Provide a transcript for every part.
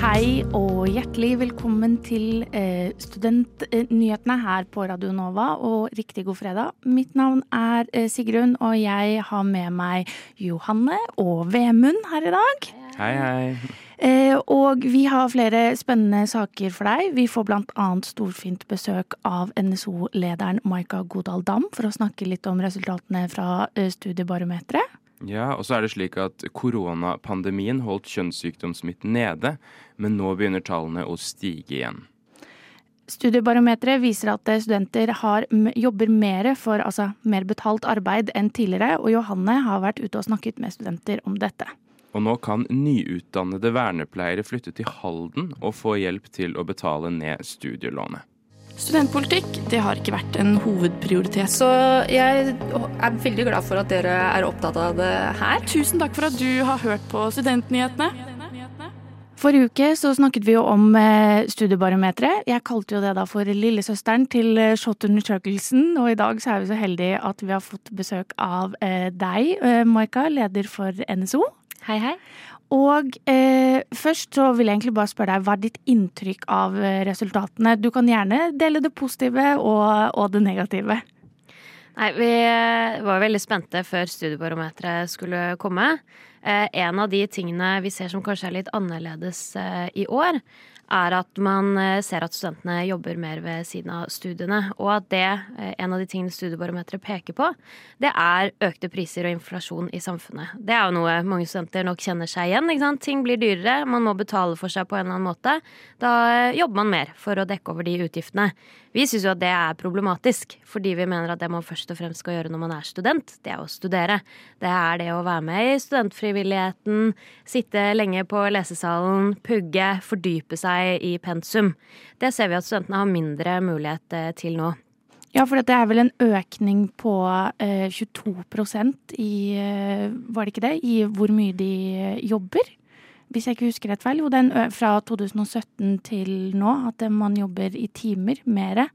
Hei og hjertelig velkommen til eh, studentnyhetene her på Radio Nova, og riktig god fredag. Mitt navn er eh, Sigrun, og jeg har med meg Johanne og Vemund her i dag. Hei, hei. Eh, og vi har flere spennende saker for deg. Vi får annet storfint besøk av NSO-lederen Maika Godal Dam for å snakke litt om resultatene fra eh, studiebarometeret. Ja, og så er det slik at koronapandemien holdt kjønnssykdomssmitt nede, men nå begynner tallene å stige igjen. Studiebarometeret viser at eh, studenter har, jobber mer for altså, mer betalt arbeid enn tidligere, og Johanne har vært ute og snakket med studenter om dette. Og nå kan nyutdannede vernepleiere flytte til Halden og få hjelp til å betale ned studielånet. Studentpolitikk det har ikke vært en hovedprioritet. Så jeg er veldig glad for at dere er opptatt av det her. Tusen takk for at du har hørt på Studentnyhetene. Forrige uke så snakket vi jo om eh, studiebarometeret. Jeg kalte jo det da for lillesøsteren til eh, Shotun Churkelsen, og i dag så er vi så heldige at vi har fått besøk av eh, deg, Maika, leder for NSO. Hei, hei. Og eh, først så vil jeg egentlig bare spørre deg, hva er ditt inntrykk av eh, resultatene? Du kan gjerne dele det positive og, og det negative. Nei, vi var veldig spente før studiebarometeret skulle komme. Eh, en av de tingene vi ser som kanskje er litt annerledes eh, i år, er at man eh, ser at studentene jobber mer ved siden av studiene. Og at det, eh, en av de tingene studiebarometeret peker på, det er økte priser og inflasjon i samfunnet. Det er jo noe mange studenter nok kjenner seg igjen. Ikke sant? Ting blir dyrere, man må betale for seg på en eller annen måte. Da eh, jobber man mer for å dekke over de utgiftene. Vi syns jo at det er problematisk, fordi vi mener at det man først og fremst skal gjøre når man er student, det er å studere. Det er det å være med i studentfrivilligheten, sitte lenge på lesesalen, pugge, fordype seg i pensum. Det ser vi at studentene har mindre mulighet eh, til nå. Ja, for det er vel en økning på eh, 22 i eh, Var det ikke det? I hvor mye de eh, jobber? Hvis jeg ikke husker rett feil. Jo, den fra 2017 til nå, at eh, man jobber i timer mere.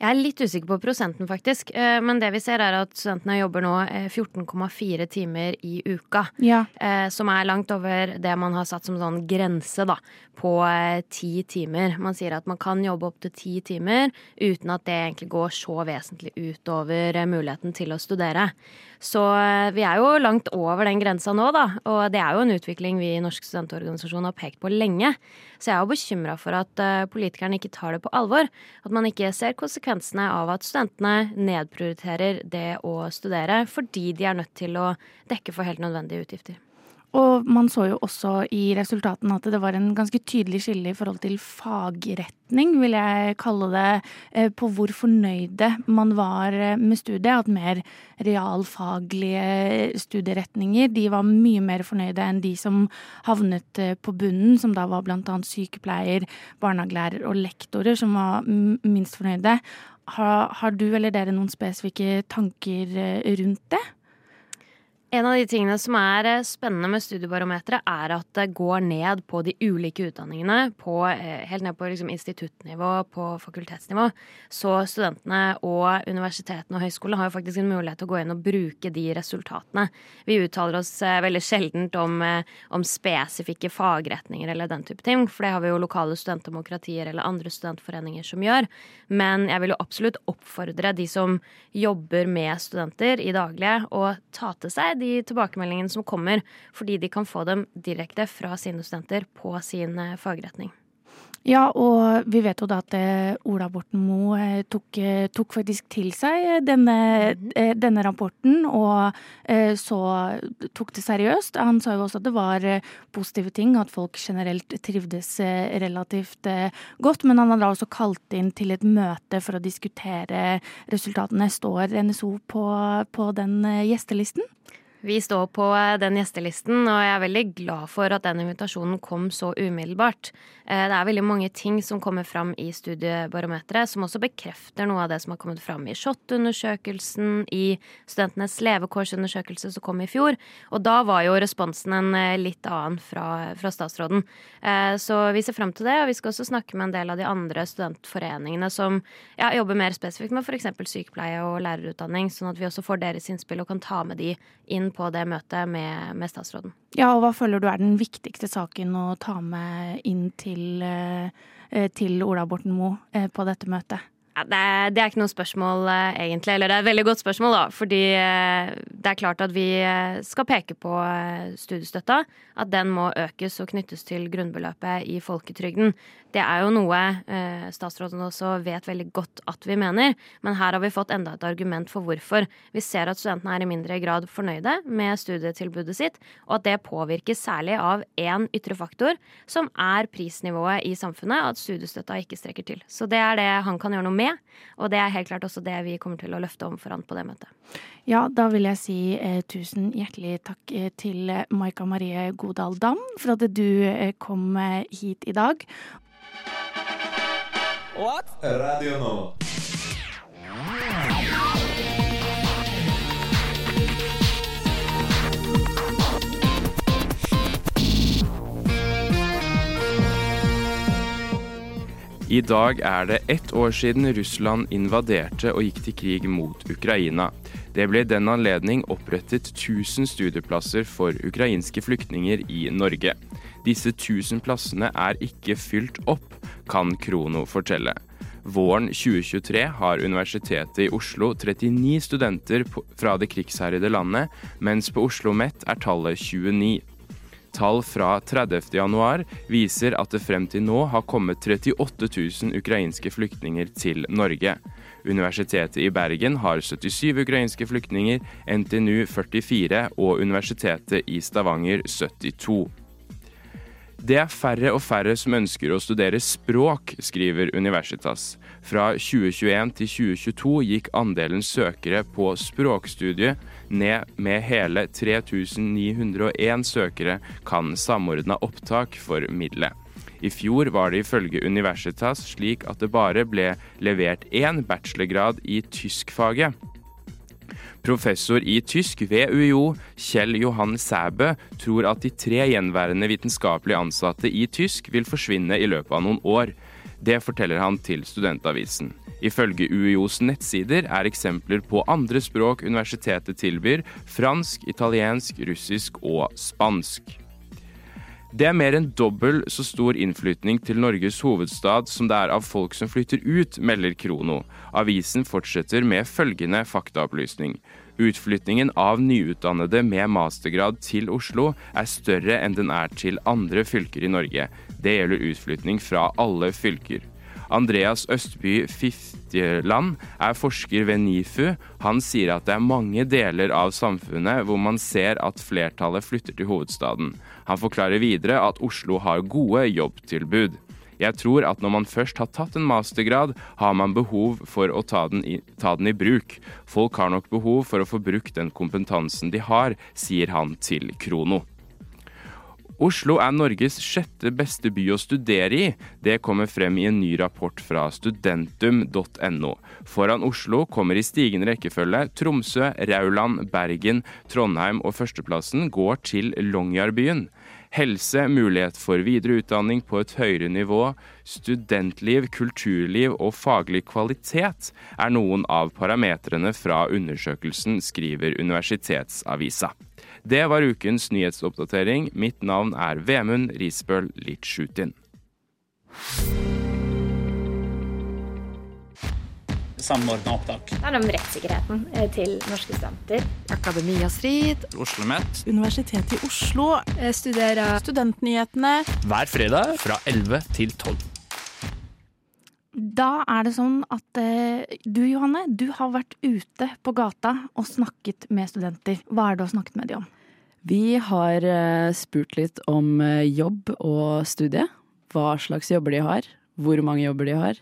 Jeg er litt usikker på prosenten, faktisk. Eh, Men det vi ser, er at studentene jobber nå eh, 14,4 timer i uka. Ja. eh, Som er langt over det man har satt som sånn grense, da, på eh, ti timer. Man sier at man kan jobbe opptil ti timer uten at det egentlig går så vesentlig utover eh, muligheten til å studere. Så eh, vi er jo langt over den grensa nå, da. Og det er jo en utvikling vi i Norsk studentorganisasjon har pekt på lenge. Så jeg er jo bekymra for at eh, politikerne ikke tar det på alvor. At man ikke ser konsekvensene av at studentene nedprioriterer det å studere fordi de er nødt til å dekke for helt nødvendige utgifter. Og man så jo også i resultatene at det var en ganske tydelig skille i forhold til fagretning, vil jeg kalle det, eh, på hvor fornøyde man var eh, med studiet. At mer realfaglige studieretninger, de var mye mer fornøyde enn de som havnet eh, på bunnen, som da var annet sykepleier, barnehagelærer og lektorer, som var minst fornøyde. Har, har du eller dere noen spesifikke tanker eh, rundt det? En av de tingene som er eh, spennende med studiebarometeret, er at det går ned på de ulike utdanningene. På, eh, helt ned på liksom instituttnivå, på fakultetsnivå. Så studentene og universitetene og høyskolene har jo faktisk en mulighet til å gå inn og bruke de resultatene. Vi uttaler oss eh, veldig sjeldent om, om spesifikke fagretninger eller den type ting, for det har vi jo lokale studentdemokratier eller andre studentforeninger som gjør. Men jeg vil jo absolutt oppfordre de som jobber med studenter i daglige, å ta til seg de tilbakemeldingene som kommer, fordi de kan få dem direkte fra sine studenter på sin eh, fagretning. Ja, og vi vet jo da at eh, Ola Borten Moe eh, tok, tok faktisk til seg denne, eh, denne rapporten, og så tok det seriøst. Han sa jo også at det var positive ting, at folk generelt trivdes relativt godt. Men han har da også kalt inn til et møte for å diskutere resultatene. Står NSO på, på den gjestelisten? Vi står på eh, den gjestelisten, og jeg er veldig glad for at den invitasjonen kom så umiddelbart. Eh, det er veldig mange ting som kommer fram i Studiebarometeret, som også bekrefter noe av det som har kommet fram i SHoT-undersøkelsen, i studentenes levekårsundersøkelse som kom i fjor. Og da var jo responsen en eh, litt annen fra, fra statsråden. Så vi ser fram til det, og vi skal også snakke med en del av de andre studentforeningene som ja, jobber mer spesifikt med f.eks. sykepleie og lærerutdanning, sånn at vi også får deres innspill og kan ta med de inn på det møtet med, med, statsråden. Ja, og hva føler du er den viktigste saken å ta med inn til, eh, til Ola Borten Moe eh, på dette møtet? Ja, det, er, det, er, ikke noe spørsmål, eh, egentlig. Eller det er et veldig godt spørsmål, da. Fordi det er klart at vi skal peke på studiestøtta. At den må økes og knyttes til grunnbeløpet i folketrygden. Det er jo noe eh, statsråden også vet veldig godt at vi mener, men her har vi fått enda et argument for hvorfor. Vi ser at studentene er i mindre grad fornøyde med studietilbudet sitt, og at det påvirkes særlig av én ytre faktor, som er prisnivået i samfunnet, og at studiestøtta ikke strekker til. Så det er det han kan gjøre noe med, og det er helt klart også det vi kommer til å løfte om foran på det møtet. Ja, da vil jeg si eh, tusen hjertelig takk eh, til Maika Marie Godal Dam for at du eh, kom eh, hit i dag. What? Radio Nova. I dag er det ett år siden Russland invaderte og gikk til krig mot Ukraina. Det ble i den anledning opprettet 1000 studieplasser for ukrainske flyktninger i Norge. Disse 1000 plassene er ikke fylt opp, kan Krono fortelle. Våren 2023 har Universitetet i Oslo 39 studenter fra det krigsherjede landet, mens på Oslo OsloMet er tallet 29. Tall fra 30.1 viser at det frem til nå har kommet 38 000 ukrainske flyktninger til Norge. Universitetet i Bergen har 77 ukrainske flyktninger, NTNU 44 og Universitetet i Stavanger 72. Det er færre og færre som ønsker å studere språk, skriver Universitas. Fra 2021 til 2022 gikk andelen søkere på språkstudiet ned med hele 3901 søkere kan samordna opptak formidle. I fjor var det ifølge Universitas slik at det bare ble levert én bachelorgrad i tyskfaget. Professor i tysk ved UiO, Kjell Johan Sæbø, tror at de tre gjenværende vitenskapelig ansatte i tysk vil forsvinne i løpet av noen år. Det forteller han til Studentavisen. Ifølge UiOs nettsider er eksempler på andre språk universitetet tilbyr, fransk, italiensk, russisk og spansk. Det er mer enn dobbelt så stor innflytning til Norges hovedstad som det er av folk som flytter ut, melder Krono. Avisen fortsetter med følgende faktaopplysning. Utflytningen av nyutdannede med mastergrad til Oslo er større enn den er til andre fylker i Norge. Det gjelder utflytning fra alle fylker. Andreas Østby Fiftjeland er forsker ved NIFU. Han sier at det er mange deler av samfunnet hvor man ser at flertallet flytter til hovedstaden. Han forklarer videre at Oslo har gode jobbtilbud. Jeg tror at når man først har tatt en mastergrad, har man behov for å ta den, i, ta den, i, bruk. Folk har nok behov for å få brukt den kompetansen de har, sier han til Krono. Oslo er Norges sjette beste by å studere i. Det kommer frem i en ny rapport fra studentum.no. Foran Oslo kommer i stigende rekkefølge Tromsø, Rauland, Bergen, Trondheim og førsteplassen går til Longyearbyen. Helse, mulighet for videre utdanning på et høyere nivå, studentliv, kulturliv og faglig kvalitet er noen av parametrene fra undersøkelsen, skriver Universitetsavisa. Det var ukens nyhetsoppdatering. Mitt navn er Vemund Risbøl Litschutin. Samordna opptak. Det er om rettssikkerheten eh, til norske studenter. Akademia Strid. Oslo OsloMet. Universitetet i Oslo. Jeg studerer Studentnyhetene. Hver fredag fra 11 til 12. Da er det sånn at eh, du Johanne, du har vært ute på gata og snakket med studenter. Hva er det du har snakket med dem om? Vi har eh, spurt litt om eh, jobb og studie. Hva slags jobber de har. Hvor mange jobber de har.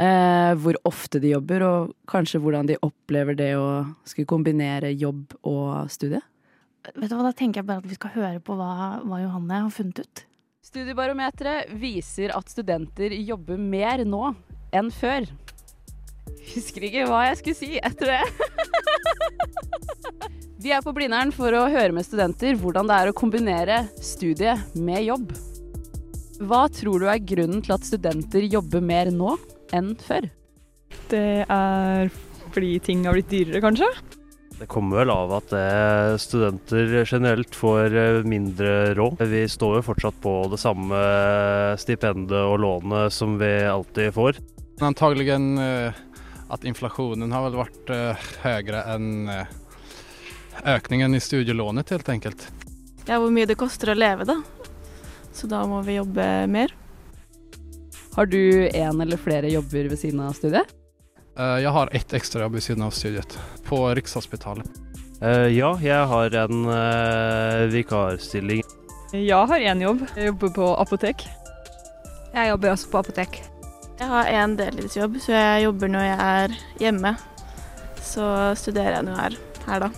Eh, hvor ofte de jobber, og kanskje hvordan de opplever det å skulle kombinere jobb og studie. vet du hva, da tenker jeg bare at vi skal høre på hva, hva Johanne har funnet ut. Studiebarometeret viser at studenter jobber mer nå enn før. Husker ikke hva jeg skulle si etter det. Vi er på Blindern for å høre med studenter hvordan det er å kombinere studie med jobb. Hva tror du er grunnen til at studenter jobber mer nå enn før? Det er fordi ting har blitt dyrere, kanskje? Det kommer vel av at eh, studenter generelt får eh, mindre råd. Vi står jo fortsatt på det samme stipendet og lånet som vi alltid får. Antagligen eh, at inflasjonen har vel vært høyere enn økningen i studielånet, helt enkelt. Ja, hvor mye det koster å leve, da. Så da må vi jobbe mer. Har du én eller flere jobber ved siden av studiet? Jeg har ett ekstrajobb ved siden av studiet, på Rikshospitalet. Ja, jeg har en vikarstilling. Jeg har én jobb. Jeg jobber på apotek. Jeg jobber også på apotek. Jeg har én deltidsjobb, så jeg jobber når jeg er hjemme. Så studerer jeg nå jeg er her, da.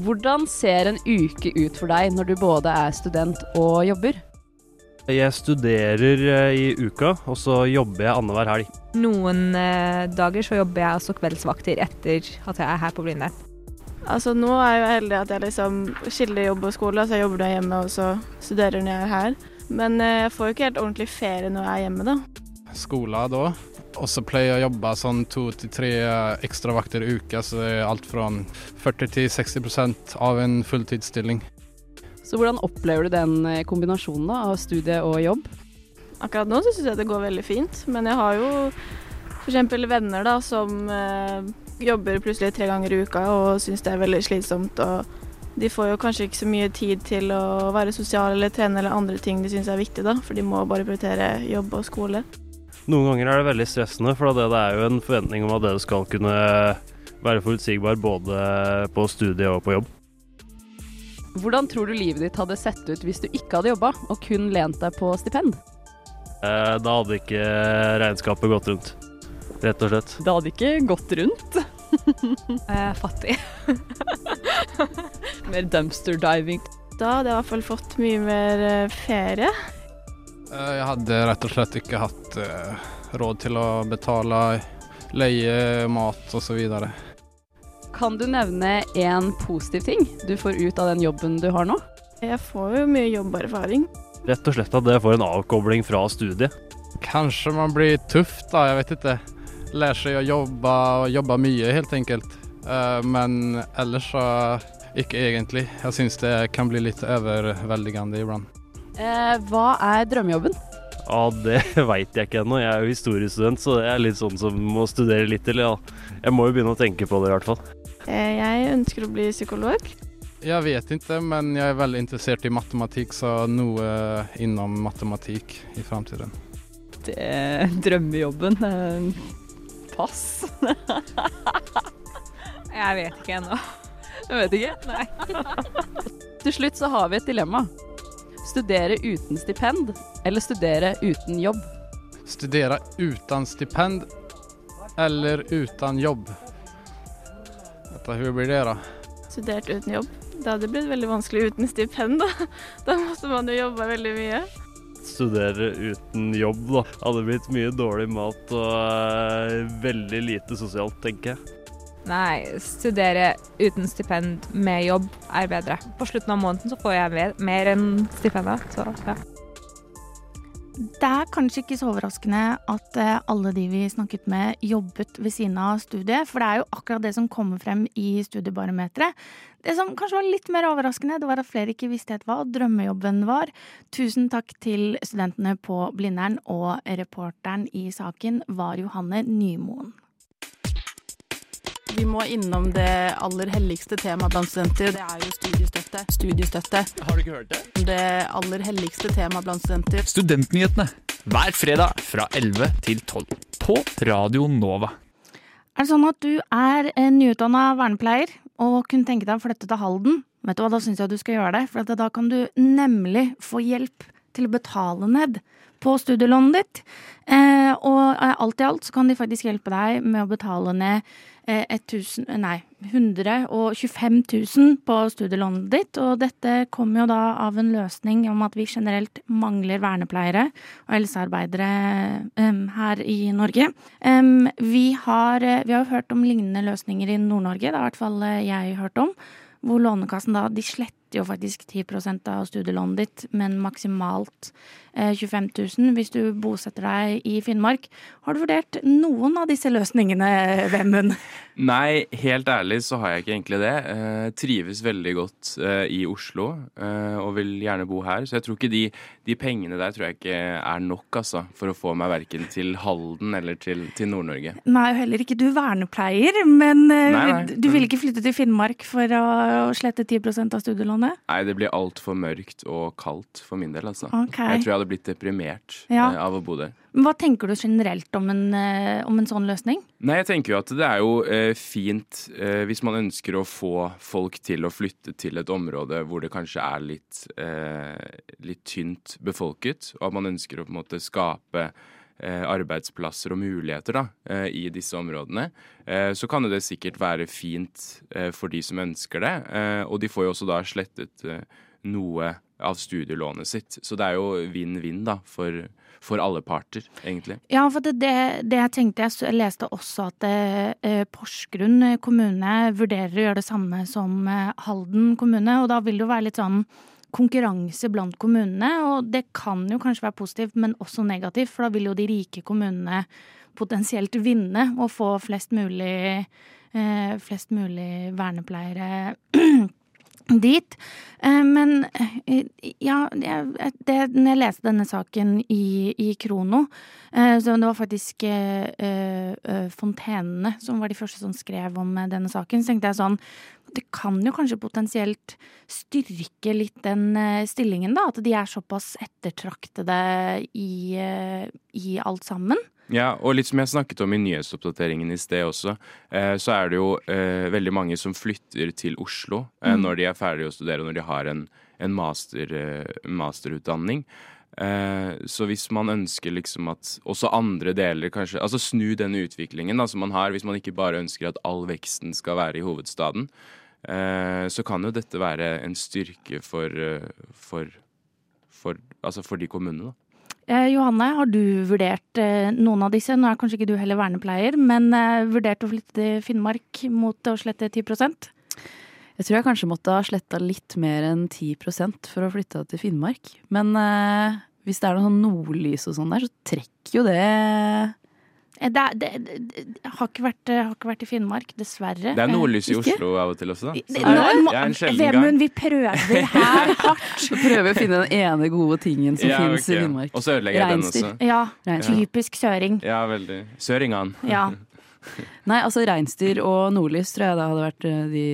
Hvordan ser en uke ut for deg når du både er student og jobber? Jeg studerer i uka, og så jobber jeg annenhver helg. Noen eh, dager så jobber jeg også kveldsvakter etter at jeg er her på Blindern. Altså nå er jeg jo heldig at jeg liksom skiller jobb og skole, så jeg jobber da hjemme og så studerer når jeg er her. Men eh, jeg får jo ikke helt ordentlig ferie når jeg er hjemme, da. Skole da, og så pleier jeg å jobbe sånn to til tre ekstravakter i uka, så det er alt fra 40 til 60% av en fulltidsstilling. Så hvordan opplever du den kombinasjonen da, av studie og jobb? Akkurat nå så syns jeg det går veldig fint, men jeg har jo f.eks. venner da som eh, jobber plutselig tre ganger i uka og syns det er veldig slitsomt. og De får jo kanskje ikke så mye tid til å være sosiale eller trene eller andre ting de syns er viktig, da, for de må bare prioritere jobb og skole. Noen ganger er det veldig stressende, for det er jo en forventning om at det skal kunne være forutsigbar både på studie og på jobb. Hvordan tror du livet ditt hadde sett ut hvis du ikke hadde jobba og kun lent deg på stipend? Eh, da hadde ikke regnskapet gått rundt, rett og slett. Det hadde ikke gått rundt. Er fattig. mer dumpster diving. Da hadde jeg i hvert fall fått mye mer eh, ferie. Jeg hadde rett og slett ikke hatt råd til å betale leie, mat osv. Kan du nevne én positiv ting du får ut av den jobben du har nå? Jeg får jo mye jobberfaring. Rett og slett at det får en avkobling fra studiet. Kanskje man blir tøff, da. Jeg vet ikke. Lærer seg å jobbe og jobbe mye, helt enkelt. Men ellers så ikke egentlig. Jeg syns det kan bli litt overveldigende iblant. Eh, hva er drømmejobben? Ja, Det veit jeg ikke ennå. Jeg er jo historiestudent, så det er litt sånn som må studere litt til. Ja. Jeg må jo begynne å tenke på det i hvert fall. Jeg ønsker å bli psykolog. Jeg vet ikke, men jeg er veldig interessert i matematikk, så noe innom matematikk i framtiden. Det er drømmejobben. Pass. jeg vet ikke ennå. Jeg vet ikke? Nei. Til slutt så har vi et dilemma. Studere uten stipend eller studere uten jobb? Studere uten stipend eller uten jobb? Hvordan blir det, da? Studert uten jobb. Det hadde blitt veldig vanskelig uten stipend, da. Da måtte man jo jobbe veldig mye. Studere uten jobb, da. Hadde blitt mye dårlig mat og uh, veldig lite sosialt, tenker jeg. Nei, studere uten stipend med jobb er bedre. På slutten av måneden så får jeg mer, mer enn stipendet, så ja. Det er kanskje ikke så overraskende at alle de vi snakket med, jobbet ved siden av studiet, for det er jo akkurat det som kommer frem i studiebarometeret. Det som kanskje var litt mer overraskende, det var at flere ikke visste hva drømmejobben var. Tusen takk til studentene på Blindern, og reporteren i saken var Johanne Nymoen. Vi må innom det aller helligste temaet blant studenter. Det er jo studiestøtte. Studiestøtte. Har du ikke hørt det? Det aller helligste temaet blant studenter. Studentnyhetene hver fredag fra 11 til 12 på Radio Nova. Er det sånn at du er en nyutdanna vernepleier og kunne tenke deg å flytte til Halden? Vet du hva, Da syns jeg du skal gjøre det, for da kan du nemlig få hjelp til å betale ned på studielånet ditt. Eh, og eh, alt i alt så kan de faktisk hjelpe deg med å betale ned eh, 1000, nei, 125 000 på studielånet ditt. Og dette kommer jo da av en løsning om at vi generelt mangler vernepleiere og helsearbeidere eh, her i Norge. Em, vi, har, eh, vi har hørt om lignende løsninger i Nord-Norge, det har i hvert fall eh, jeg hørt om. Hvor Lånekassen da, de sletter jo faktisk 10 av studielånet ditt, men maksimalt eh, 25 000 hvis du bosetter deg i Finnmark. Har du vurdert noen av disse løsningene, Vemund? Nei, helt ærlig så har jeg ikke egentlig det. Jeg trives veldig godt eh, i Oslo eh, og vil gjerne bo her. Så jeg tror ikke de, de pengene der tror jeg ikke er nok altså, for å få meg verken til Halden eller til, til Nord-Norge. Nei, og heller ikke du vernepleier, men eh, Nei, nei, du vil ikke flytte til Finnmark for å slette 10% av studielånet? Nei, det blir altfor mørkt og kaldt for min del, altså. Okay. Jeg tror jeg hadde blitt deprimert Ja. eh, av å bo der. Men Hva tenker du generelt om en, eh, om en sånn løsning? Nei, jeg tenker jo at det er jo eh, fint hvis man ønsker å få folk til å flytte til et område hvor det kanskje er litt, litt tynt befolket, og at man ønsker å på en måte skape arbeidsplasser og muligheter da, eh, i disse områdene, eh, så kan det sikkert være fint eh, for de som ønsker det. Eh, og de får jo også da slettet eh, noe av studielånet sitt. Så det er jo vinn-vinn da, for, for alle parter, egentlig. Ja, for det, det, jeg tenkte jeg leste også at eh, Porsgrunn kommune vurderer å gjøre det samme som eh, Halden kommune, og da vil det jo være litt sånn konkurranse blant kommunene, og det kan jo kanskje være positivt, men også negativt, for da vil jo de rike kommunene potensielt vinne og få flest mulig, eh, flest mulig vernepleiere dit. Eh, Men eh, ja, det, det, når jeg leste denne saken i, i Krono, eh, så det var faktisk eh, Fontenene som var de første som skrev om denne saken, så tenkte jeg sånn det kan jo kanskje potensielt styrke litt den stillingen, da. At de er såpass ettertraktede i, i alt sammen. Ja, og litt som jeg snakket om i nyhetsoppdateringen i sted også, eh, så er det jo eh, veldig mange som flytter til Oslo eh, Mm. når de er ferdige å studere, når de har en, en master, masterutdanning. Eh, så hvis man ønsker liksom at også andre deler kanskje Altså snu denne utviklingen da, som man har, hvis man ikke bare ønsker at all veksten skal være i hovedstaden, eh, så kan jo dette være en styrke for, for, for, altså for de kommunene, da. Eh, Johanne, har du vurdert eh, noen av disse? Nå er kanskje ikke du heller vernepleier, men eh, vurdert å flytte til Finnmark mot å slette 10% Jeg tror jeg kanskje måtte ha sletta litt mer enn 10 for å flytte til Finnmark. Men eh, hvis det er noe sånn nordlys og sånn der, så trekker jo det Det, er- det, det, det har, ikke vært, eh, har ikke vært i Finnmark, dessverre. Det er nordlys i Eh, ikke? Oslo av og til også, da. Det- nå. Vemund, vi prøver her hardt. Vi prøver å finne den ene gode tingen som Ja, finnes okay. i Finnmark. Og så ødelegger jeg den også. Ja, Reinstyr. typisk søring. Ja, veldig. Søringene. Ja. Nei, altså reinsdyr og nordlys tror jeg det hadde vært eh, de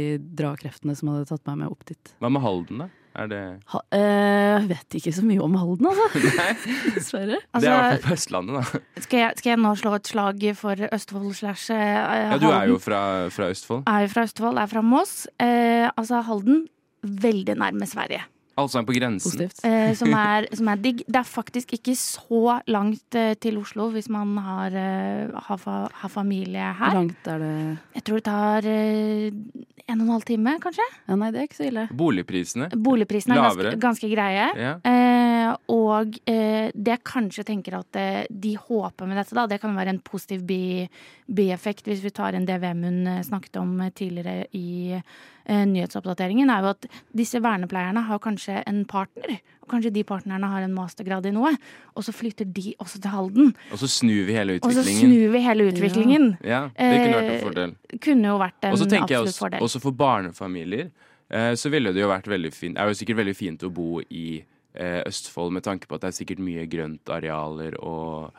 dragkreftene som hadde tatt meg med opp dit. Hva med Halden, da? Er det Ha, øh, vet ikke så mye om Halden, altså. Dessverre. Det er i hvert fall på Østlandet, da. Skal jeg, skal jeg nå slå et slag for Østfold slash Halden? Ja, du er jo fra, fra Østfold. Er jo fra Østfold, er fra Moss. Eh, altså Halden, veldig nærme Sverige. Altså på grensen. Eh, som, er, som er digg. Det er faktisk ikke så langt eh, til Oslo hvis man har, eh, har, fa, har familie Hvor langt er det Jeg tror det tar eh, en og en halv time, kanskje. Ja, Nei, det er ikke så ille. Boligprisene? Boligprisene er ganske, ganske greie. Ja. Eh, og eh, det jeg kanskje tenker at eh, de håper med dette, da, det kan være en positiv bieffekt hvis vi tar en Vemund eh, snakket om tidligere i nyhetsoppdateringen, er jo at disse vernepleierne har kanskje en partner. Og kanskje de partnerne har en mastergrad i noe, og så flytter de også til Halden. Og så snur vi hele Og så utviklingen. snur vi hele utviklingen. Ja, det kunne vært en fordel. Kunne jo vært en Og så jeg absolutt også, fordel. også for barnefamilier, eh, så ville det jo vært veldig fint Det er jo sikkert veldig fint å bo i Østfold med tanke på at det er sikkert mye grøntarealer og,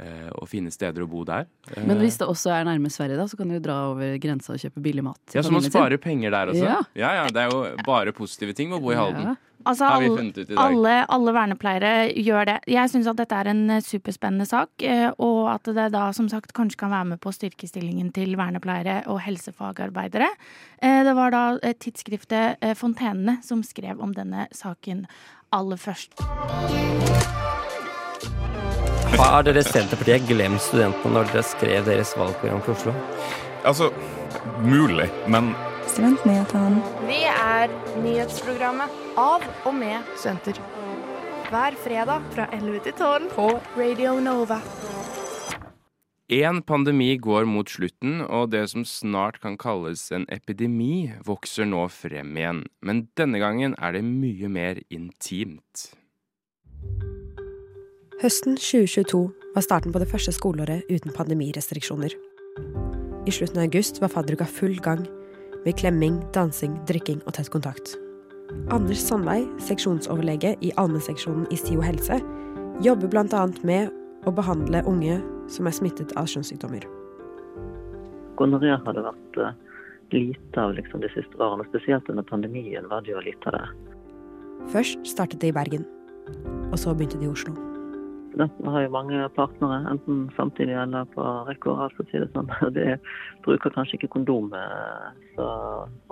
eh, og fine steder å bo der. Eh, Men hvis det også er nærme Sverige, da, så kan du jo dra over grensa og kjøpe billig mat. ja, Så man sparer penger der også? Ja. ja, ja, Det er jo bare positive ting med å bo i Halden. Altså, alle, alle, vernepleiere gjør det. Jeg syns at dette er en eh, superspennende sak, eh, og at det da som sagt kanskje kan være med på styrkestillingen til vernepleiere og helsefagarbeidere. Eh, Det var da eh, tidsskriftet eh, Fontenene som skrev om denne saken aller først. Har dere Senterpartiet glemt studentene når dere skrev deres valgprogram for Oslo? Altså, mulig, men Studentnyhetene. Vi er nyhetsprogrammet av og med studenter. Hver fredag fra 11 til 12 på Radio Nova. En pandemi går mot slutten, og det som snart kan kalles en epidemi, vokser nå frem igjen. Men denne gangen er det mye mer intimt. Høsten 2022 var starten på det første skoleåret uten pandemirestriksjoner. I slutten av august var fadderuka full gang, med klemming, dansing, drikking og tett kontakt. Anders Sandvei, seksjonsoverlege i allmennseksjonen i SIO helse, jobber bl.a. med å behandle unge som er smittet av kjønnssykdommer. Gonoré har det vært uh, lite av liksom, de siste årene. Spesielt under pandemien var det jo lite av det. Først startet det i Bergen, og så begynte det i Oslo. Studentene har jo mange partnere, enten samtidig eller på rekke og rad, for å si det sånn. De bruker kanskje ikke kondom eh, så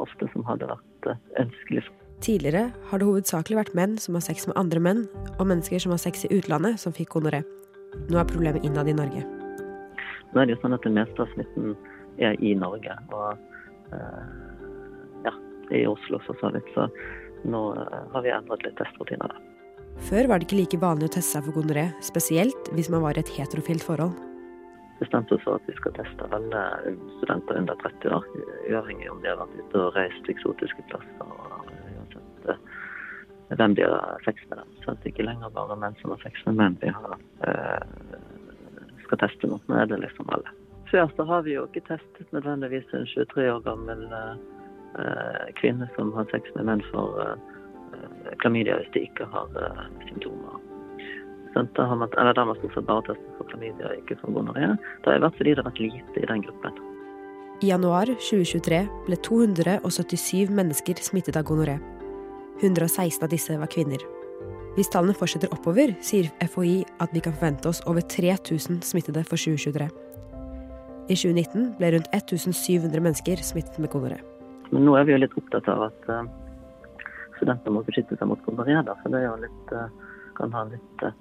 ofte som hadde vært eh, ønskelig. Tidligere har det hovedsakelig vært menn som har sex med andre menn, og mennesker som har sex i utlandet, som fikk gonoré. Nå er problemet innad i Norge. Nå er det jo sånn at det meste av smitten er i Norge, og eh, ja, i Oslo for så vidt. Så nå eh, har vi endret litt testrutiner. Før var det ikke like vanlig å teste seg for gonoré, spesielt hvis man var i et heterofilt forhold. Bestemte oss for at vi skal teste alle studenter under 30 år, uavhengig om de har vært ute og reist til eksotiske plasser. og hvem de har sex med dem. Så det er ikke lenger bare menn som har sex med menn vi har, eh, skal teste mot. Nå er det liksom alle. Før så har vi jo ikke testet nødvendigvis en 23 år gammel eh, kvinne som har sex med menn for eh, klamydia hvis de ikke har eh, symptomer. Sånn, da har man, eller da har man stort sett bare testet for klamydia, ikke for gonoré. Det har vært fordi det har vært lite i den gruppen. I januar 2023 ble 277 mennesker smittet av gonoré. 116 av disse var kvinner. Hvis tallene fortsetter oppover, sier FHI at vi kan forvente oss over 3000 smittede for 2023. I 2019 ble rundt 1700 mennesker smittet med kolera. Men nå er vi jo litt opptatt av at uh, studenter må beskytte seg mot kolera, for det litt, uh, kan ha litt uh,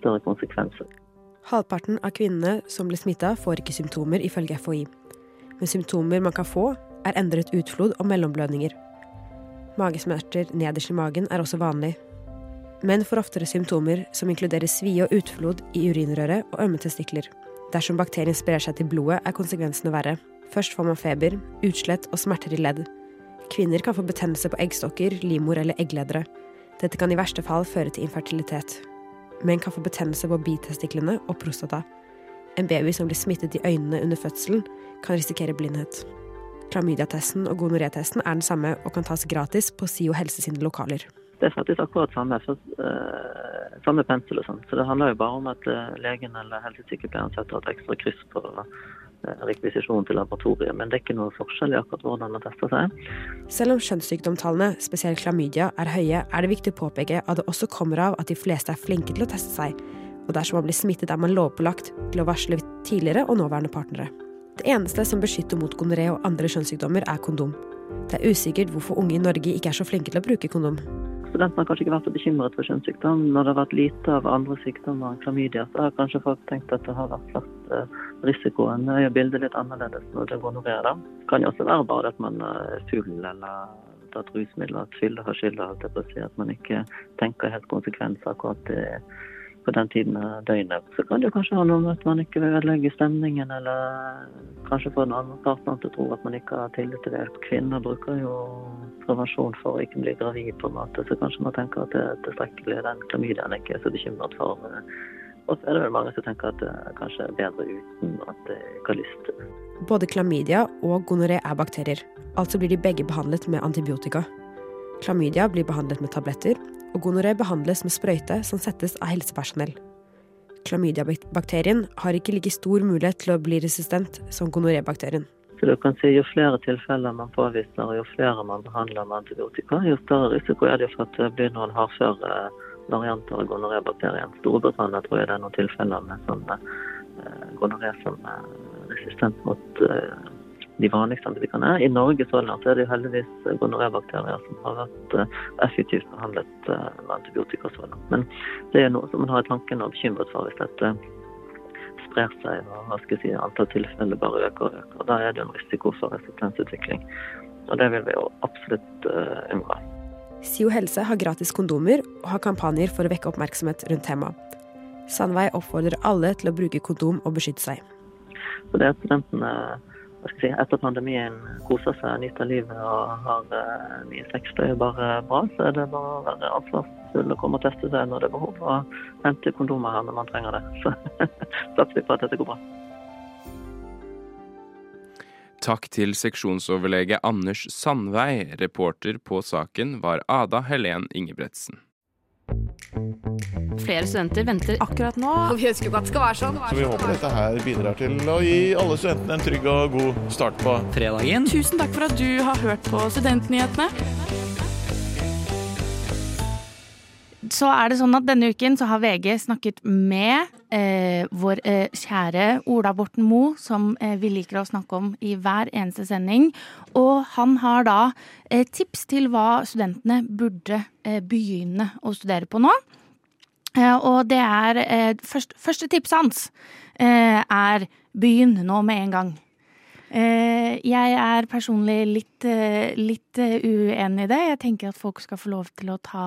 større konsekvenser. Halvparten av kvinnene som ble smitta, får ikke symptomer, ifølge FHI. Men symptomer man kan få, er endret utflod og mellomblødninger. Magesmerter nederst i magen er også vanlig. Menn får oftere symptomer som inkluderer svie og utflod i urinrøret og ømme testikler. Dersom bakterien sprer seg til blodet, er konsekvensene verre. Først får man feber, utslett og smerter i ledd. Kvinner kan få betennelse på eggstokker, livmor eller eggledere. Dette kan i verste fall føre til infertilitet. Menn kan få betennelse på bitestiklene og prostata. En baby som blir smittet i øynene under fødselen, kan risikere blindhet. Klamydiatesten og gonoretesten er den samme og kan tas gratis på SIO helse sine lokaler. Det er faktisk akkurat samme, for, uh, samme pensel og sånn. Så det handler jo bare om at uh, legen eller helsesykepleieren setter et ekstra kryss på uh, rekvisisjonen til laboratoriet. Men det er ikke noe forskjell i akkurat hvordan man tester seg. Selv om kjønnssykdomstallene, spesielt klamydia, er høye, er det viktig å påpeke at det også kommer av at de fleste er flinke til å teste seg. Og dersom man blir smittet, er man lovpålagt til å varsle tidligere og nåværende partnere. Det eneste som beskytter mot gonoré og andre kjønnssykdommer, er kondom. Det er usikkert hvorfor unge i Norge ikke er så flinke til å bruke kondom. Studentene har kanskje ikke vært så bekymret for kjønnssykdom. Når det har vært lite av andre sykdommer enn klamydia, så har kanskje folk tenkt at det har vært flatt uh, risikoen. Nå er bildet litt annerledes når det gonoré. Det kan jo også være bare at man er full eller tatt rusmidler, at fylle har skylda, at man ikke tenker helt konsekvenser akkurat det på den tiden av døgnet. Så kan det kanskje ha noe med at man ikke vil ødelegge stemningen, eller kanskje få den andre partneren til å tro at man ikke har tillit til det. Kvinner bruker jo prevensjon for å ikke bli gravid, på en måte, så kanskje man tenker at det er tilstrekkelig. Den klamydiaen ikke er så bekymret for. Og så er det vel mange som tenker at det kanskje er bedre uten at det ikke har lyst. Både klamydia og gonoré er bakterier, altså blir de begge behandlet med antibiotika. Klamydia blir behandlet med tabletter, og gonoré behandles med sprøyte som settes av helsepersonell. Klamydiabakterien har ikke like stor mulighet til å bli resistent som gonorébakterien. Så du kan si Jo flere tilfeller man påviser, og jo flere man behandler med antibiotika, jo større risiko er det for at det blir noen hardføre varianter av gonorébakterien. Storbritannia tror jeg det er noen tilfeller med sånn gonoré som er resistent mot uh, de vanligste antibiotikaene. I Norge så langt er det heldigvis gonorébakterier som har vært uh, effektivt behandlet med antibiotika så langt. Men det er noe som man har i tanken og bekymret for hvis dette sprer seg, og hva skal si, antall tilfeller bare øker og øker. Da er det en risiko for resistensutvikling. Og det vil vi jo absolutt uh, unngå. SIO helse har gratis kondomer og har kampanjer for å vekke oppmerksomhet rundt temaet. Sandvei oppfordrer alle til å bruke kondom og beskytte seg. Så det at studentene si, etter pandemien koser seg, nyter livet og har uh, mye sex, det er bare bra. Så er det bare å være ansvarsfull og komme og teste seg når det er behov, og hente kondomer her når man trenger det. Så satser vi på at dette går bra. Takk til seksjonsoverlege Anders Sandvei. Reporter på saken var Ada Helen Ingebretsen. Flere studenter venter akkurat nå. Og vi ønsker jo at det skal være sånn. Så vi håper dette her bidrar til å gi alle studentene en trygg og god start på fredagen. Tusen takk for at du har hørt på Studentnyhetene. Så er det sånn at denne uken så har VG snakket med eh, vår eh, kjære Ola Borten Moe, som eh, vi liker å snakke om i hver eneste sending. Og han har da eh, tips til hva studentene burde eh, begynne å studere på nå. Eh, og det er først, Første tipset hans er begynn nå med en gang. Jeg er personlig litt, litt uenig i det. Jeg tenker at folk skal få lov til å ta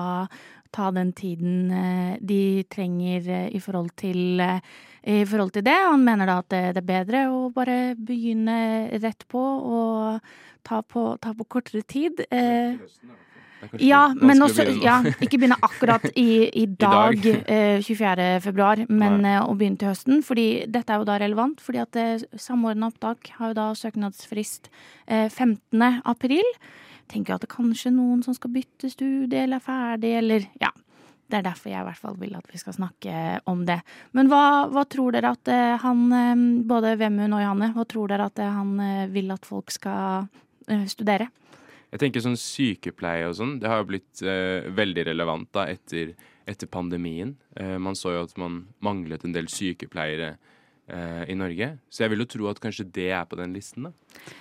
ta den tiden de trenger i forhold til, i forhold til det. Han mener da at det er bedre å bare begynne rett på og ta på, ta på kortere tid. Ja, men også ja, Ikke begynne akkurat i, i dag, I dag. 24. februar, men Nei. å begynne til høsten. fordi dette er jo da relevant, fordi at Samordna opptak har jo da søknadsfrist 15. april tenker at det kanskje noen som skal bytte studie eller er ferdig, eller ja. Det er derfor jeg i hvert fall vil at vi skal snakke om det. Men hva, hva tror dere at eh, han, eh, både Vemund og Johanne, hva tror dere at eh, han vil at folk skal studere? Jeg tenker sånn sykepleie og sånn, det har jo blitt eh, veldig relevant da etter, etter pandemien. Eh, man så jo at man manglet en del sykepleiere eh, i Norge. Så jeg vil jo tro at kanskje det er på den listen, da.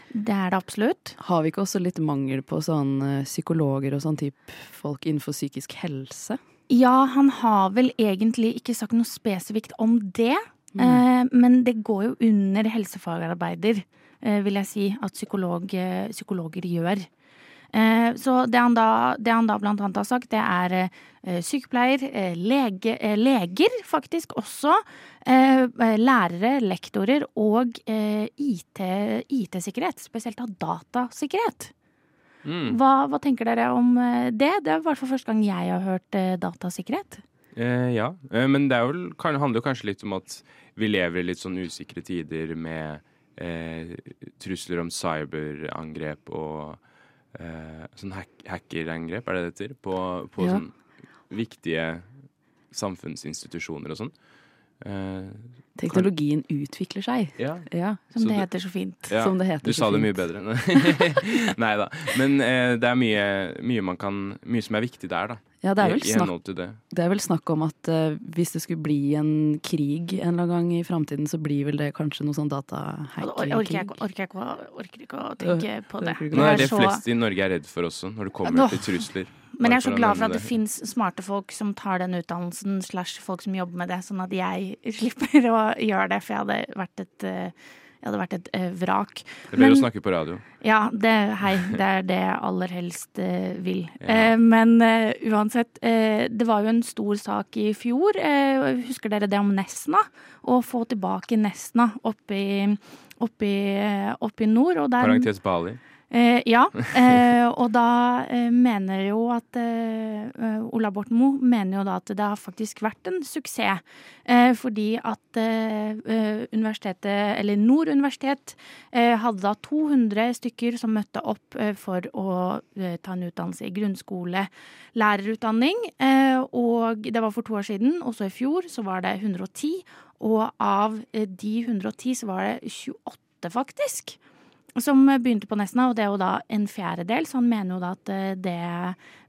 Det er det absolutt. Har vi ikke også litt mangel på sånn psykologer og sånn type folk innenfor psykisk helse? Ja, han har vel egentlig ikke sagt noe spesifikt om det. Mm. Eh, men det går jo under helsefagarbeider, eh, vil jeg si, at psykolog, psykologer gjør. Eh, så det han, da, det han da blant annet har sagt, det er eh, sykepleier, eh, lege, leger faktisk også, lærere, lektorer og IT-sikkerhet. IT spesielt av datasikkerhet. Mm. Hva, hva, tenker dere om det? Det er i hvert fall første gang jeg har hørt datasikkerhet. Eh, ja, men det vel, kan, handler jo kanskje litt om at vi lever i litt sånn usikre tider med eh, trusler om cyberangrep og eh, sånn hack hackerangrep, er det det heter? På, på ja. sånn viktige samfunnsinstitusjoner og sånn. Eh, Teknologien kan... utvikler seg. Ja. ja. Som det heter så fint. Ja, som det heter du sa det mye bedre. Nei da. Men eh, det er mye, mye, man kan Mye som er viktig der, da. Ja, det er vel, snakk, det. Det er vel snakk om at uh, hvis det skulle bli en krig en eller annen gang i framtiden, så blir vel det kanskje noe sånn datahacking. Orker, orker, orker, ikke å tenke på det. Nå er det flest i Norge er redd for også, når det kommer Nå. til trusler. Men jeg er så glad for at det, det fins smarte folk som tar den utdannelsen, slash folk som jobber med det, sånn at jeg slipper å gjøre det, for jeg hadde vært et uh, jeg hadde vært et eh, vrak. Det blir å snakke på radio. Ja, det, hei, det er det jeg aller helst eh, vil. Ja. Eh, men eh, uansett, eh, det var jo en stor sak i fjor. Husker dere det om Nesna? Å få tilbake Nesna oppe i, oppe i, oppe i nord. Parentes Bali. Eh, ja, eh, og da eh, mener jo at eh, Ola Borten Moe mener jo da at det har faktisk vært en suksess. Eh, fordi at eh, universitetet, eller Nord universitet, hadde da 200 stykker som møtte opp for å ta en utdannelse i grunnskole, lærerutdanning. og det var for to år siden, også i fjor så var det 110. Og av de 110 så var det 28, faktisk som begynte på Nesna, og det er jo da en fjerdedel, så han mener jo da at eh, det,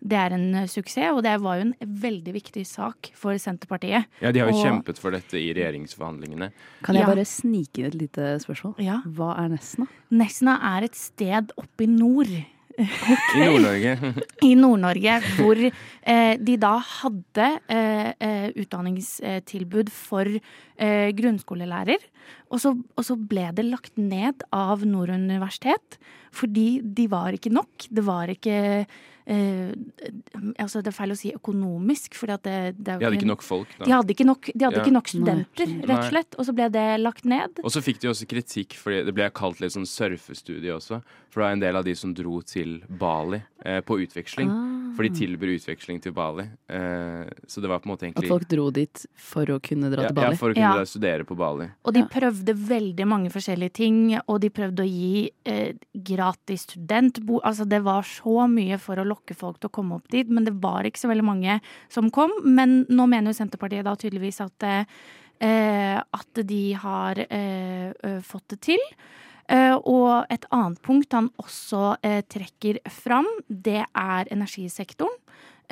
det, er en suksess. Og det var jo en veldig viktig sak for Senterpartiet. Ja, de har jo og, kjempet for dette i regjeringsforhandlingene. Kan jeg ja. bare snike inn et lite spørsmål? Ja. Hva er Nesna? Nesna er et sted oppe i nord. I Nord-Norge. i Nord-Norge, hvor eh, de da hadde eh, eh, utdanningstilbud for eh, grunnskolelærer. Og så, og så ble det lagt ned av Nord universitet, fordi de var ikke nok. Det var ikke eh, altså Det er feil å si økonomisk, for det, det er De hadde ikke nok folk, da. De hadde ikke nok, de hadde Ja. ikke nok studenter, Nei. rett og slett. Og så ble det lagt ned. Og så fikk de også kritikk, for det ble kalt litt sånn surfestudie også. For det var en del av de som dro til Bali eh, på utveksling. Ah. For de tilbyr utveksling til Bali. Eh, så det var på en måte egentlig At folk dro dit for å kunne dra ja, til Bali? Ja, for å kunne Ja. studere på Bali. Og de prøvde veldig mange forskjellige ting, og de prøvde å gi eh, gratis studentbo. Altså det var så mye for å lokke folk til å komme opp dit, men det var ikke så veldig mange som kom. Men nå mener jo Senterpartiet da tydeligvis at, eh, at de har eh, eh, fått det til. Eh, og et annet punkt han også eh, trekker fram, det er energisektoren.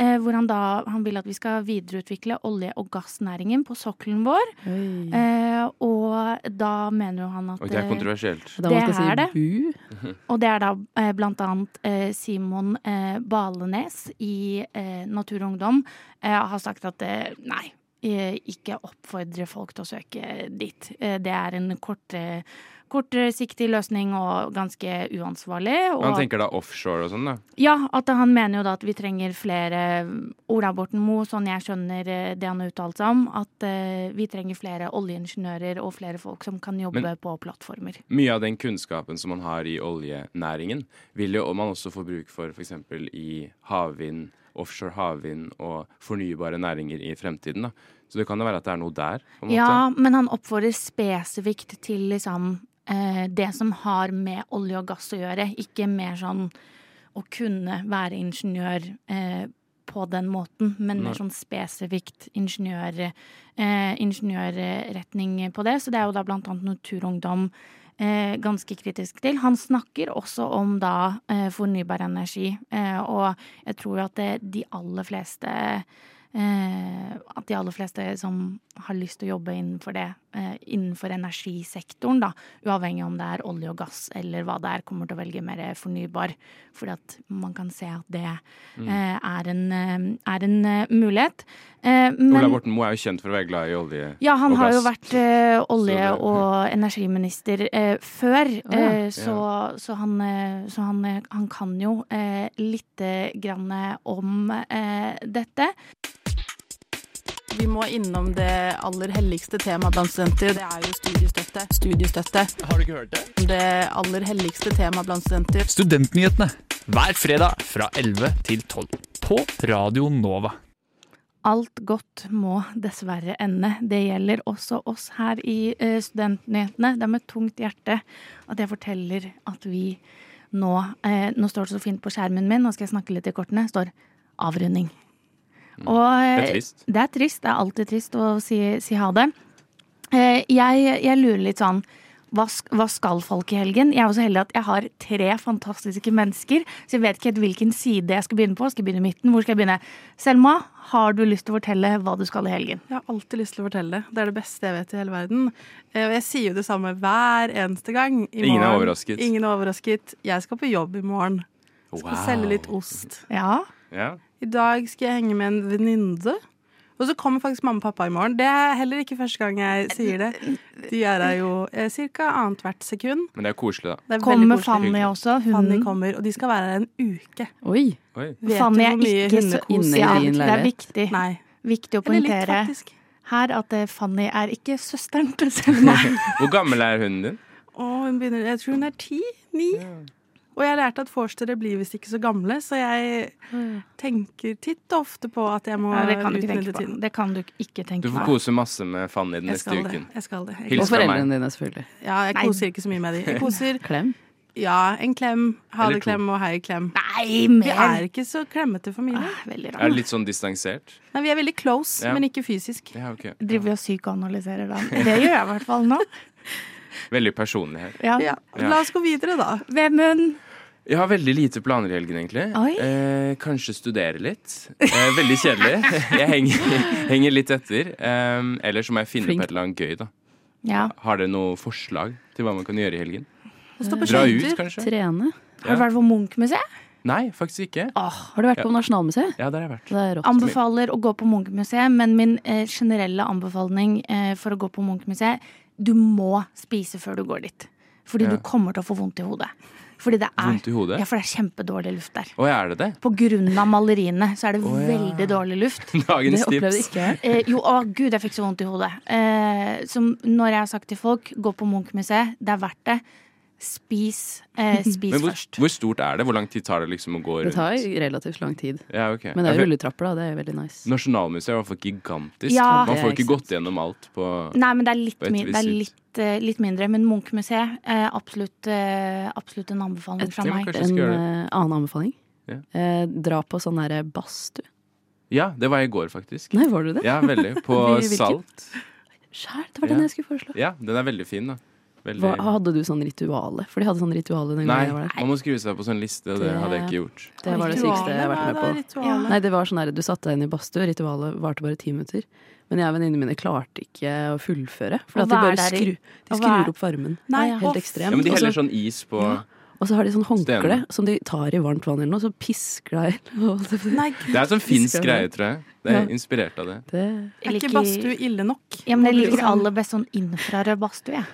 Eh, hvor han da han vil at vi skal videreutvikle olje- og gassnæringen på sokkelen vår. Eh, og da mener jo han at Og det er kontroversielt. Da er si det. bu. Og det er da eh, blant annet eh, Simon eh, Balenes i eh, Natur og Ungdom eh, har sagt at eh, nei, ikke oppfordre folk til å søke dit. Eh, det er en kort, eh, kortsiktig løsning og ganske uansvarlig. Og Han tenker da offshore og sånn, da. ja, at han mener jo da at vi trenger flere Ola Borten Moe, sånn jeg skjønner eh, det han har uttalt seg om, at eh, vi trenger flere oljeingeniører og flere folk som kan jobbe Men- på plattformer. Mye av den kunnskapen som man har i oljenæringen, vil jo man også få bruk for f.eks. i havvind, offshore havvind og fornybare næringer i fremtiden. da. Så det kan jo være at det er noe der. på en måte. Ja, men han oppfordrer spesifikt til liksom eh, det som har med olje og gass å gjøre, ikke mer sånn å kunne være ingeniør eh, på den måten, men mer sånn spesifikt ingeniør, eh, ingeniørretning på det. Så det er jo da blant annet Naturungdom eh, ganske kritisk til. Han snakker også om da eh, fornybar energi, eh, og jeg tror jo at det, de aller fleste eh, at de aller fleste som har lyst til å jobbe innenfor det, eh, innenfor energisektoren, da, uavhengig om det er olje og gass eller hva det er, kommer til å velge mer fornybar. For at man kan se at det Mm. eh, er en, eh, er en eh, mulighet. Eh, men Ola Borten Moe er jo kjent for å være glad i olje ja, han har jo vært eh, olje- og energiminister eh, før, ja. eh, så, så, han, eh, så han, eh, han kan jo eh, lite grann om eh, dette. Vi må innom det aller helligste temaet blant studenter. Det er jo studiestøtte. Studiestøtte. Har du ikke hørt det? Det aller helligste temaet blant studenter. Studentnyhetene hver fredag fra 11 til 12 på Radio Nova. Alt godt må dessverre ende. Det gjelder også oss her i eh, Studentnyhetene. Det er med tungt hjerte at jeg forteller at vi nå eh, Nå står det så fint på skjermen min, nå skal jeg snakke litt i kortene. står avrunding. Og, eh, Det er trist. Det er trist. Det er alltid trist å si, si ha det. Eh, jeg, jeg lurer litt sånn hva, hva skal folk i helgen? Jeg er jo så heldig at jeg har tre fantastiske mennesker, så jeg vet ikke helt hvilken side jeg skal begynne på. Skal jeg begynne i midten? Hvor skal jeg begynne? Selma, har du lyst til å fortelle hva du skal i helgen? Jeg har alltid lyst til å fortelle det. Det er det beste jeg vet i hele verden. Eh, Og jeg sier jo det samme hver eneste gang. I Ingen er overrasket. Ingen er overrasket. Jeg skal på jobb i morgen. Skal Wow. selge litt ost. Ja. Ja. I dag skal jeg henge med en venninne. Og så kommer faktisk mamma og pappa i morgen. Det er heller ikke første gang jeg sier det. De er her jo eh, ca. annethvert sekund. Men det er koselig, da. Er Kommer koselig. Fanny også, hunden? Fanny kommer, og de skal være her en uke. Oi. Oi. Fanny er ikke så Inne i ja, leilighet. Det er viktig. Nei. Viktig å poengtere her at eh, Fanny er ikke søsteren til Selma. Hvor gammel er hunden din? Og hun begynner, jeg tror hun er ti? Ni? Og jeg har lært at forstere blir visst ikke så gamle, så jeg tenker titt og ofte på at jeg må Ja, det kan du ikke tenke på. tiden. Det kan du ikke Du tenke får kose masse med Fanny den neste det. uken. Jeg skal det. Jeg Hils Og fra meg. foreldrene dine, selvfølgelig. Ja, jeg Nei. koser ikke så mye med dem. Jeg koser Klem. Ja, en klem. Ha det klem og hei klem. Nei, Vi er ikke så klemmete familie. Ah, Er det litt sånn distansert? Nei, vi er veldig close, Ja. men ikke fysisk. Ja, okay. Driver vi og psykoanalyserer da? Det gjør jeg i hvert fall nå. Veldig personlig her. Ja. Ja. La oss gå videre, da. Vemund. Jeg har veldig lite planer i helgen, egentlig. Oi. Eh, kanskje studere litt. Eh, veldig kjedelig. Jeg henger, henger litt etter. Eh, eller så må jeg finne Flink. på et eller annet gøy, da. Ja. Har dere noe forslag til hva man kan gjøre i helgen? Stå på Dra ut, kanskje? Trene. Har du vært på Munch-museet? Nei, faktisk ikke. Har du vært på Nasjonalmuseet? Ja, der har jeg vært. Det er. Anbefaler å gå på Munch-museet, men min eh, generelle anbefaling eh, for å gå på Munch-museet Du må spise før du går dit. Fordi Ja. du kommer til å få vondt i hodet. Fordi det er, Vondt i hodet? Ja, for det er kjempedårlig luft der. Og er det det? På grunn av maleriene så er det oh, ja. veldig dårlig luft. Dagens Det tips. ikke. Eh, jo, å gud, jeg fikk så vondt i hodet. Eh, som når jeg har sagt til folk, gå på Munch-museet, det er verdt det. Spis, eh, spis hvor, først. hvor stort er det? Hvor lang tid tar det liksom å gå rundt? Det tar relativt lang tid. Ja, okay. Men det er jo rulletrapper, da. Det er veldig nice. Nasjonalmuseet er i hvert fall gigantisk. Ja. Man får ikke gått gjennom alt på Nei, men det er litt, min, det er litt, uh, litt mindre. Men Munch-museet, eh, absolutt, uh, absolutt en anbefaling fra meg. jeg En eh, annen anbefaling. Yeah. Dra på sånn derre badstue. Ja, det var i går, faktisk. Nei, var du det? Ja, veldig. På Salt. Skjær, det var den Ja. jeg skulle foreslå. Ja, den er veldig fin, da. Veldig... Hva, hadde du sånn rituale? For de hadde sånn rituale den Nei, gangen jeg var der. man må skrive seg på sånn liste, og det, Det- hadde jeg ikke gjort. Det var det sykeste jeg har vært med på. Ja. Nei, det var sånn der, Du satte deg inn i badstue, ritualet varte bare ti minutter. Men jeg og venninnene mine klarte ikke å fullføre. For at de bare skru, de skrur opp varmen. Nei, Helt ekstremt. Ja, men de heller sånn is på Ja. Og så har de sånn håndkle som de tar i varmt vann eller noe, så pisker de Nei, Det er sånn finsk greie, tror jeg. Det er Ja. inspirert av det. Det er ikke badstue ille nok? Ja, men jeg liker sånn- aller best sånn infrarød badstue, jeg.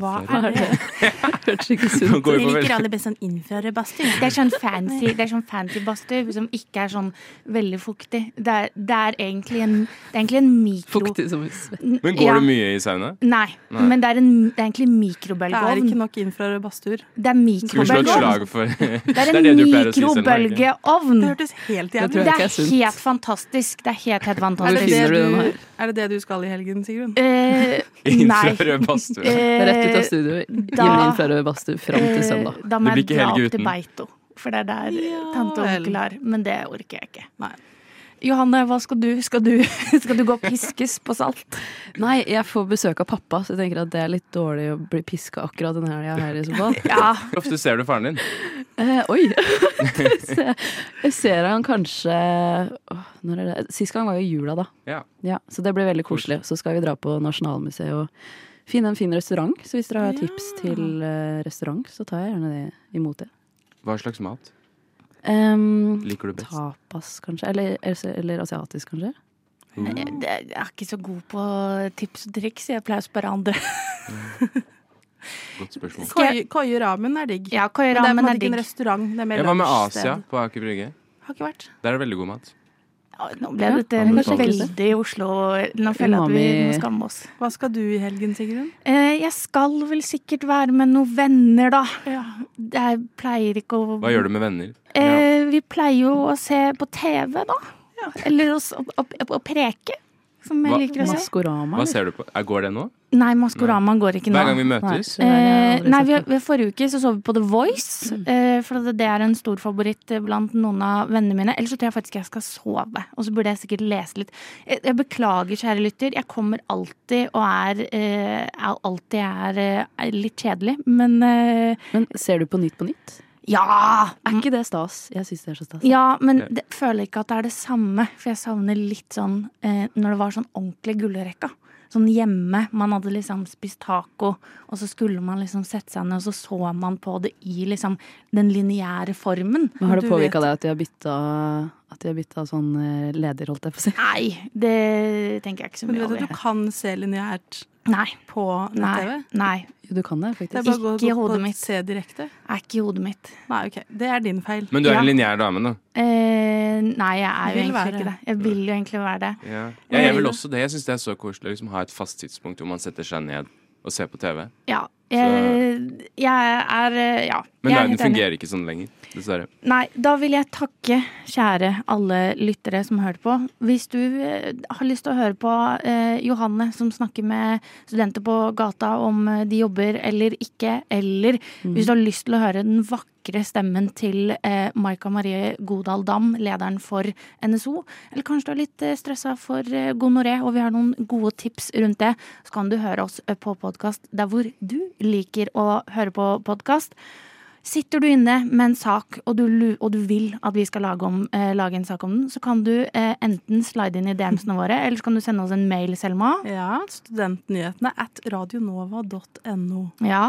Hva er det? hørtes ikke sunt går Jeg liker aller best sånn infrarød badstue. Det er sånn fancy, det er sånn fancy badstue som ikke er sånn veldig fuktig. Det er, det er egentlig en, det er egentlig en mikro... Fuktig som svett. Men går Ja. du mye i sauna? Nei, Nei. men det er, en, det er egentlig Det er ikke nok infrarød badstuer. Det er mikrobølgeovn. Det Det er en mikrobølgeovn. Det hørtes helt Det jævlig ut. Det er helt fantastisk. Det er helt, helt Er det, det du er det det du skal i helgen, Sigrun? Eh, nei. Infrarød badstue. Eh, Rett ut av studio. da- Gi meg infrarød badstue fram til eh, søndag. Da må jeg dra opp til. Beito. For det er der Ja tante og onkel er. Men det orker jeg ikke. Nei. Johanne, hva skal du? Skal du, skal du gå og piskes på salt? Nei, jeg får besøk av pappa, så jeg tenker at det er litt dårlig å bli piska akkurat denne helga her i så fall. Ja. Hvor ofte ser du faren din? Eh, oi! jeg, ser, han kanskje åh, Når er det? Sist gang var jo jula, da. Ja. Så det blir veldig koselig. Så skal vi dra på Nasjonalmuseet og finne en fin restaurant. Så hvis dere har tips til eh, restaurant, så tar jeg gjerne det imot det. Hva slags mat Um, liker du best? tapas, kanskje. Eller, eller, eller asiatisk, kanskje. Jeg, jeg er ikke så god på tips og triks. Jeg pleier å spørre andre. Godt spørsmål. Koi, Koi, ramen er digg. Ja, Koi Men det er på en ramen måte er ikke en digg. restaurant. Det er mer Jeg var med lunsjsted. Asia på Aker Brygge. Har ikke vært. Der er det veldig god mat. Ja, Nå ble Ja, dette anbefales. veldig Oslo. Nå føler jeg at vi må skamme oss. Hva skal du i helgen, Sigrun? Eh, jeg skal vel sikkert være med noen venner, da. Jeg pleier ikke å Hva gjør du med venner? Eh, vi pleier jo å se på TV, da. Eller å, å, å, å preke, som jeg Hva- liker å se. Maskorama. Hva ser du på? Er- Går det nå? Nei, Maskorama går ikke nå. Hver gang vi møtes? Nei. Eh, nei, vi, vi, forrige uke så så vi på The Voice, eh, for det, det er en stor favoritt eh, blant noen av vennene mine. Ellers så tror jeg faktisk jeg skal sove, og så burde jeg sikkert lese litt. Jeg, jeg beklager, kjære lytter, jeg kommer alltid og er, eh, er alltid er, eh, er litt kjedelig, men eh, Men ser du på Nytt på Nytt? Ja! Er ikke det stas? Jeg syns det er så stas. Ja, men det, føler ikke at det er det samme. For jeg savner litt sånn eh, når det var sånn ordentlig gullrekka. Sånn hjemme. Man hadde liksom spist taco, og så skulle man liksom sette seg ned, og så så man på det i liksom den lineære formen. Men har det Du påvirka deg at de har bytta At de har bytta sånn eh, leder, holdt jeg på å si? Nei, det tenker jeg ikke så Men du mye vet at du kan se lineært Nei. på Nei. Nei. Jo, du kan det, faktisk. Det er bare å gå i gå hodet på mitt. se direkte? Er ikke i hodet mitt. Nei, ok. Det er din feil. Men du er Ja. en lineær dame, da. Eh, nei, jeg er jo egentlig være ikke det. det. Jeg vil jo egentlig være det. Ja. Ja, jeg vil også det. Jeg syns det er så koselig å liksom, ha et fast tidspunkt hvor man setter seg ned og ser på TV. Ja. Jeg, jeg er eh, Ja. Men jeg er verden fungerer ikke sånn lenger, dessverre. Nei, da vil jeg takke kjære alle lyttere som hørte på. Hvis du eh, har lyst til å høre på eh, Johanne som snakker med studenter på gata om eh, de jobber eller ikke, eller hvis du har lyst til å høre den vakre sterkere stemmen til eh, Maika Marie Godal Dam, lederen for NSO. Eller kanskje du er litt eh, stressa for eh, gonoré, og vi har noen gode tips rundt det. Så kan du høre oss eh, på podkast der hvor du liker å høre på podkast. Sitter du inne med en sak, og du, og du vil at vi skal lage, om, eh, lage, en sak om den, så kan du eh, enten slide inn i DM-ene våre, eller så kan du sende oss en mail, Selma. Ja, studentnyhetene at radionova.no. Ja,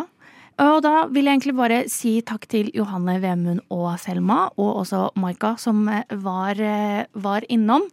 og da vil jeg egentlig bare si takk til Johanne Vemund og Selma, og også Maika som eh, var, eh, var innom.